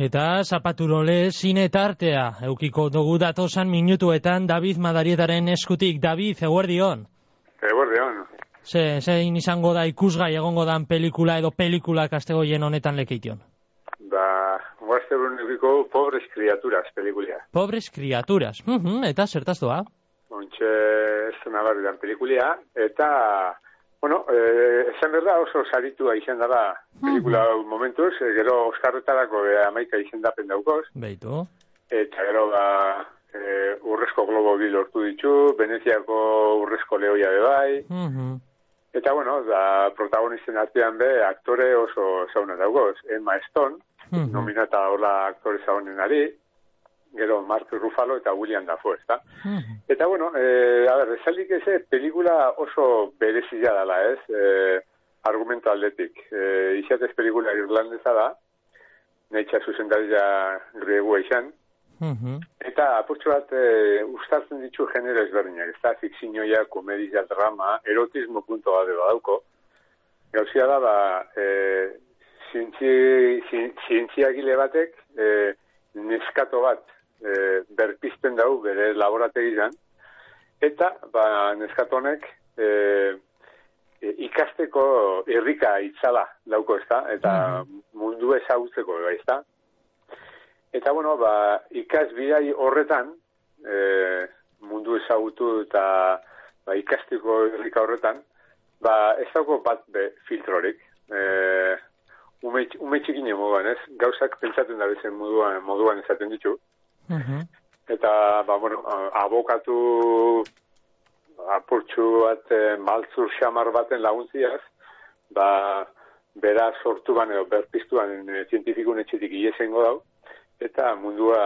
Eta zapaturole zine tartea, eukiko dugu datosan minutuetan David Madarietaren eskutik. David, eguerdion. Eguerdion. Ze, zein izango da ikusgai egongo dan pelikula edo pelikula kastegoien honetan lekeition? Ba, guazte eukiko pobres criaturas pelikulia. Pobres criaturas, uh -huh, eta zertaz doa? Ontxe, ez nabarri dan pelikulia, eta... Bueno, eh, esan berda oso saritua izan dara pelikula -huh. momentuz, e, gero Oskarretarako e, amaika izan dapen daukoz. Beitu. Eta gero ba, e, urrezko globo bi lortu ditu, Veneziako urrezko lehoia bebai. Uh -huh. Eta bueno, da protagonisten artean be, aktore oso zauna daugoz. Emma Stone, uh -huh. nominata hola aktore zaunen ari gero Mark Ruffalo eta William Dafoe, ezta? Eta bueno, eh, a ver, esalik ese pelikula oso berezia dela, ez? Eh, argumento aldetik. Eh, izatez pelikula irlandesa da, neitxa zuzendaria griegua izan, Eta apurtxo bat e, ustartzen ditu genero ezberdinak, ez da fikzinoia, komedia, drama, erotismo punto bat dauko. Gauzia da, ba, e, zientziagile batek e, neskato bat e, berpizten dau bere laborategian. Eta ba neskatonek e, e, ikasteko herrika itzala dauko ezta? Eta mundu ezagutzeko bai ezta? Eta bueno ba ikas bidai horretan e, mundu ezagutu eta ba, ikasteko herrika horretan ba ez dago bat be filtrorik. E, Ume, ume txikin ez? Gauzak pentsatzen da bezen moduan, moduan esaten ditu. Uh Eta, ba, bueno, abokatu apurtxu bat e, maltzur xamar baten laguntziaz, ba, bera sortu ban edo berpiztuan e, zientifikun etxetik iesengo dau, eta mundua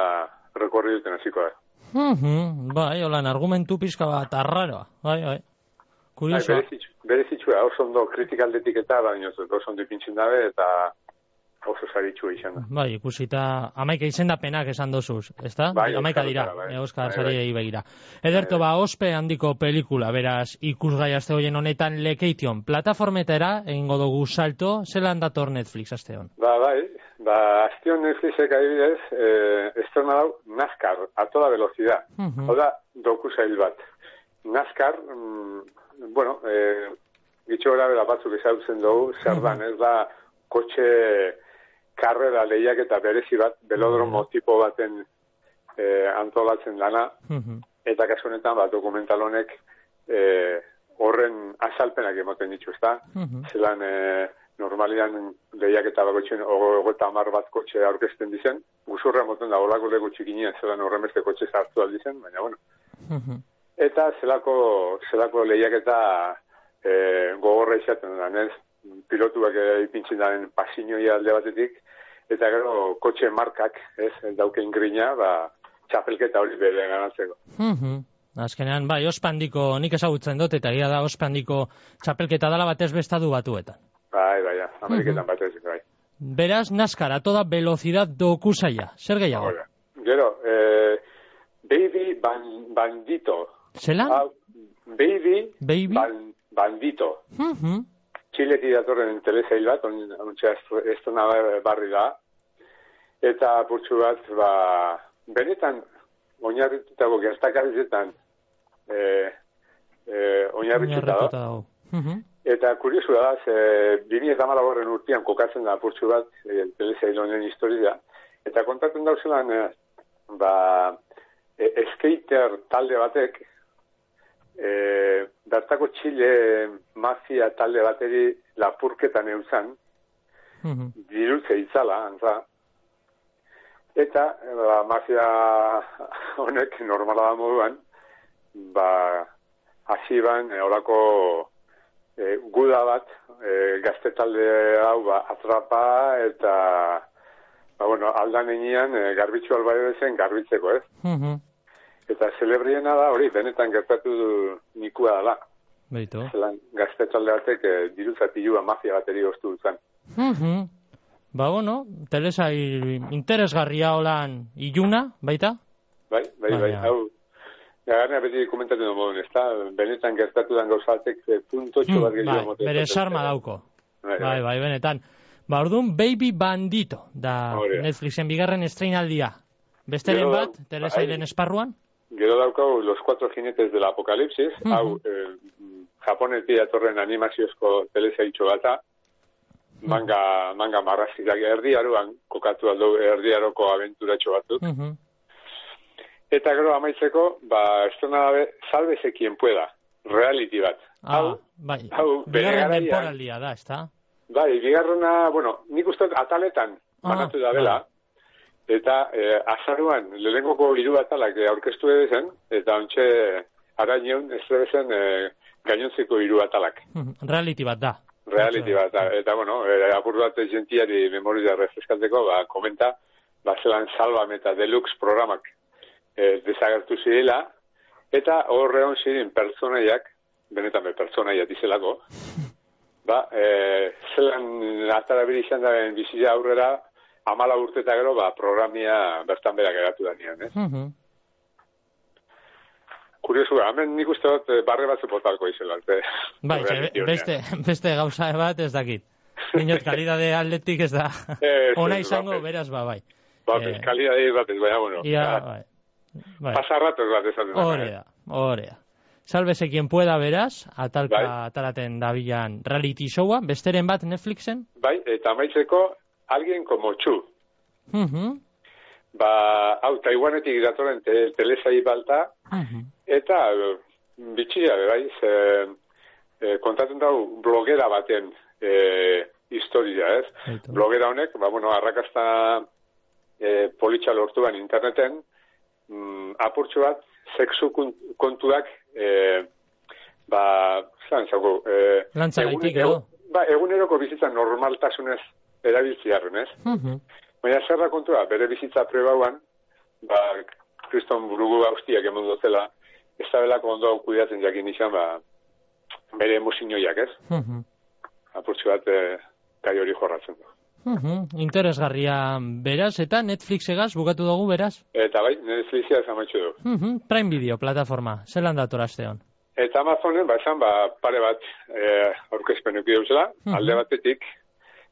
rekorri duten hasiko da. Uh Bai, holan, argumentu pizka bat arraroa. Bai, bai. Kurioso. Bai, berezitxua, oso ondo kritikaldetik eta, baina oso ondo ipintzen dabe, eta oso zaritxua izan da. Bai, ikusita, amaika izendapenak esan dozuz, ezta? Bai, amaika dira, bai. e, Bai, bai. begira. Ederto, ba, ospe handiko pelikula, beraz, ikusgai aste hoien honetan lekeition. Plataformetera, egingo dugu salto, zelan dator Netflix aste hon? Ba, bai, ba, aztion Netflixek adibidez, eh, estrena dau NASCAR, a toda velocidad. Mhm. Hau da, doku zail bat. NASCAR, mm, bueno, eh, gitxo bera batzuk ezagutzen dugu, zer dan, ez da, kotxe karrera lehiak eta berezi bat, belodromo tipo baten eh, antolatzen dana, Mhm. eta kasu honetan, ba, dokumental honek eh, horren azalpenak ematen ditu, ezta? Mhm. zelan e, normalian lehiak eta bakotxen ogota amar bat kotxe aurkezten dizen, guzurra moten da olako lego txikinean zelan horremeste kotxe zartu aldizen, baina bueno. Mhm. Eta zelako, zelako lehiak eta e, gogorra izaten da, ez? Pilotuak ipintzen daren pasinoia alde batetik, eta gero kotxe markak, ez, dauken grina, ba, txapelketa hori bere ganatzeko. Mhm. Azkenean, bai, ospandiko, nik ezagutzen dut, eta egia da ospandiko txapelketa dala batez bestadu batuetan. Bai, bai, ja, Ameriketan batez, bai. Beraz, NASCAR, a toda velocidad dokusaia. Zer gehiago? Hola. Gero, eh, Baby ban, Bandito. Zelan? Hau, baby, Baby? ban, Bandito. Mhm. Txiletik datorren telesail bat, on, ontsa estrena barri da. Eta purtsu bat, ba, benetan, oinarritutako gertakarizetan, eh, eh, oinarrituta da. Dago. Mhm. Eta kuriosu da, ze 2008 urtean kokatzen da apurtxu bat e, telesail honen historia. Eta kontatzen dauzelan, e, ba, e, skater talde batek, e, bertako Txile mafia talde bateri lapurketan euzan, Mhm. dirutze itzala, antza. Eta, ba, mafia honek normala da moduan, ba, hasi ban, e, olako e, guda bat, e, gazte talde hau, ba, atrapa eta, ba, bueno, aldan enean, e, garbitxu albaio zen garbitzeko, ez? Mhm. Eta celebriena da, hori, benetan gertatu du nikua dela. Beitu. Zelan, gazte talde batek e, diruzatilua mafia bateri oztu dutzen. Mhm. Ba, bueno, telesai interesgarria holan iluna, baita? Bai, bai, bai, Baina- hau, Gagarnea beti komentatzen du modun, ezta? Benetan gertatu den gauzatek e, puntotxo bat Mm, gehiago bai, bere sarma dauko. Bai, Bai, bai, benetan. Ba, orduan, Baby Bandito, da Netflixen bigarren estreinaldia. Besteren bat, Teresailen bai. esparruan? Gero daukau Los Cuatro Jinetes del Apocalipsis, mm -hmm. hau, eh, japonetik atorren animaziozko telesaitxo bata, manga, manga marrazkiak erdiaruan, kokatu aldo erdiaroko aventuratxo batzuk. Mm Eta gero amaitzeko, ba, estona dabe, salve se quien pueda, reality bat. Ah, hau, bai, hau, bigarren da, ez da? Bai, bigarrena, bueno, nik uste ataletan ah, banatu da bela, bai. Eta eh, azaruan, lehenengoko hiru atalak aurkeztu edezen, eta ontxe, arañeun, ez edezen, eh, gainontzeko hiru atalak. Reality bat da. Reality bat da. Eta, bueno, eh, apur bat gentiari memoria refreskalteko, ba, komenta, ba, zelan salvam eta deluxe programak eh, desagertu zirela, eta horre hon zirin pertsonaiak, benetan be pertsonaiak dizelako, ba, e, zelan atara biri izan da bizia aurrera, amala urteta gero, ba, programia bertan berak eratu da nian, eh? Mm -hmm. Kuriosu, hemen nik uste dut eh, barre bat zupotalko izela. Bai, beste, beste gauza bat ez dakit. Minot, kalidade atletik ez da. Ona izango, beraz, ba, bai. Ba, eh, kalidade bat ez, baina, bueno. Ia, bai. bai. Pasarratos bat ez. Orea, orea. Sálvese quien pueda, beraz, atalka bai. atalaten dabilan reality showa, besteren bat Netflixen? Bai, eta maitzeko, alguien como Chu. Uh -huh. Ba, hau, Taiwanetik datoren te, telesai balta, uh -huh. eta bitxia, bai, ze, e, kontatzen dau blogera baten e, historia, ez? Eito. Blogera honek, ba, bueno, arrakasta e, politxa lortuan interneten, mm, apurtxo bat, sexu kontuak e, ba, zan zago, e, lantzagaitik edo? Ba, eguneroko bizitza normaltasunez erabiltziarren, ez? -huh. Baina zerra kontua, bere bizitza prebauan, ba, kriston burugu haustiak emon dozela, ez da belako ondo kuidatzen jakin izan, ba, bere emozinoiak, ez? -huh. Apurtzu bat, e, kai hori jorratzen du. Uh -huh. Interesgarria beraz, eta Netflix egaz, bukatu dugu beraz? Eta bai, Netflixia ez amaitxu du. Uh -huh. Prime Video, plataforma, zelan datorazte hon? Eta Amazonen, ba, esan, ba, pare bat eh, aurkezpen eukide -huh. alde batetik,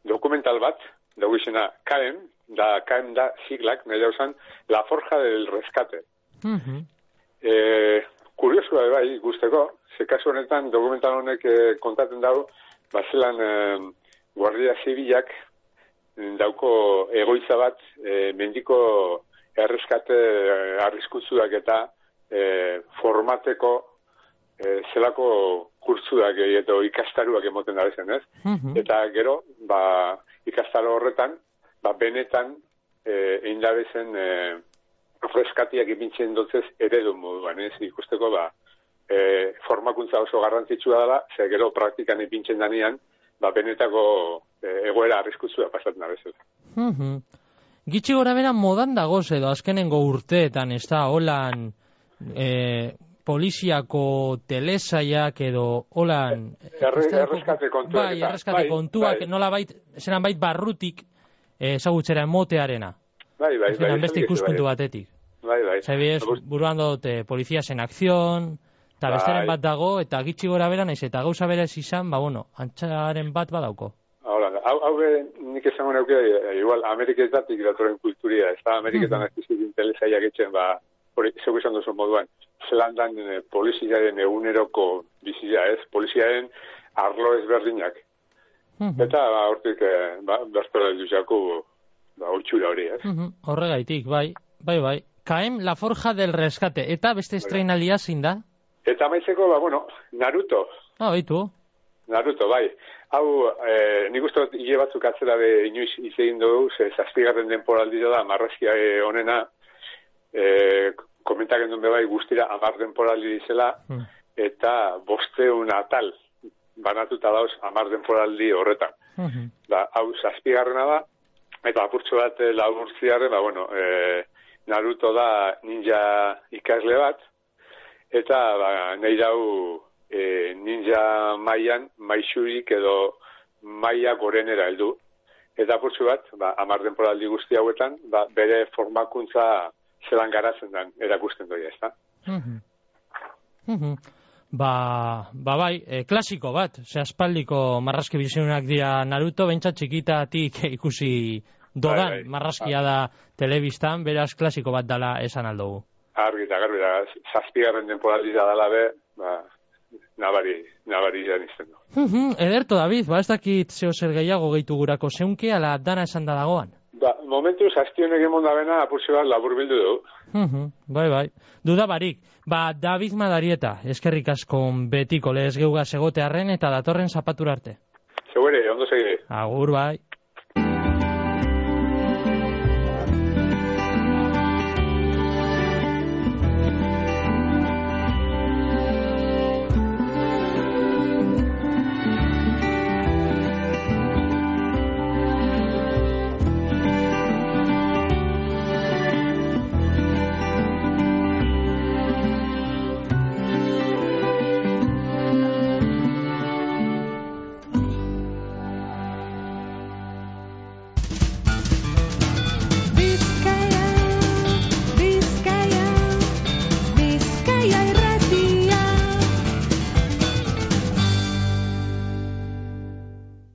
dokumental bat, dugu izena KM, da KM da siglak, nahi dauzan, La Forja del Rescate. Uh -huh. eh, kuriosu da, bai, guzteko, ze kasu honetan, dokumental honek eh, kontaten dago, ba, zelan eh, Guardia Zibilak dauko egoitza bat e, mendiko erreskate e, arriskutzuak eta e, formateko e, zelako kurtzuak eta ikastaruak emoten da bezen, ez? Mhm. Eta gero, ba, ikastaro horretan, ba, benetan e, egin da bezen e, freskatiak ipintzen dutzez eredu moduan, ez? Ikusteko, ba, e, formakuntza oso garrantzitsua dela, ze gero praktikan ipintzen danean, ba, benetako e, egoera arriskutzua pasatzen abezela. Mm -hmm. Gitsi gora bera modan dagoz edo azkenengo urteetan, ez da, holan e, poliziako telesaiak edo holan... Erreskate kontuak. Bai, erreskate bai, kontuak, bai. nola bait, zeran bait barrutik ezagutzera emotearena. Bai, bai, bai. beste ikuspuntu bai. batetik. Bai, bai. Zabiez, buruan dote, polizias en acción, Eta bai. besteren bat dago, eta gitxi gora bera naiz, eta gauza bera izan, ba, bueno, antxaren bat badauko. Hola, hau, hau be, nik esango neuke, e, igual, Ameriketatik datoren kulturia, ez da, Ameriketan mm -hmm. ez dizik interesaiak etxen, ba, hori, zeu esan duzu moduan, zelandan e, poliziaren eguneroko bizia, ez, poliziaren arlo ezberdinak. Mm -hmm. Eta, ba, hortik, e, ba, bertara duzako, ba, hortxura hori, ez. Mm -hmm. Horregaitik, bai, bai, bai. Kaem, la forja del rescate. Eta beste estreinalia zin da? Eta maizeko, ba, bueno, Naruto. Ah, baitu. Naruto, bai. Hau, e, nik uste dut, hile batzuk atzera be inoiz izegin dugu, ze zazpigarren denporaldi da, marrazkia e, onena, e, komentaken duen bai guztira amar denporaldi dizela, hmm. eta bosteun atal banatuta dauz amar denporaldi horretan. Hmm. Da, hau, zazpigarrena da, eta apurtxo bat e, laburtziarren, ba, bueno, e, Naruto da ninja ikasle bat, eta ba, nahi dau e, ninja maian maixurik edo maia gorenera heldu. Eta purtsu bat, ba, amar denporaldi guzti hauetan, ba, bere formakuntza zelan garatzen den erakusten doia, ez da? Mm -hmm. Ba, ba bai, e, klasiko bat, ze aspaldiko marrazki bizinunak dira Naruto, bentsa txikitatik ikusi dodan bai, bai. marrazkia da telebistan, beraz klasiko bat dala esan aldugu. Argi eta garbi da, zazpigarren temporali da dala be, ba, nabari, nabari izan izan du. Ederto, David, ba ez dakit zeo zer gehiago gehitu gurako, zeunke ala dana esan da dagoan? Ba, momentu zaztionek emon da bena apursi bat labur bildu du. bai, bai. Duda barik, ba, David Madarieta, eskerrik asko betiko lez geuga segotearen eta datorren zapaturarte. Segure, ondo segire. Agur, bai.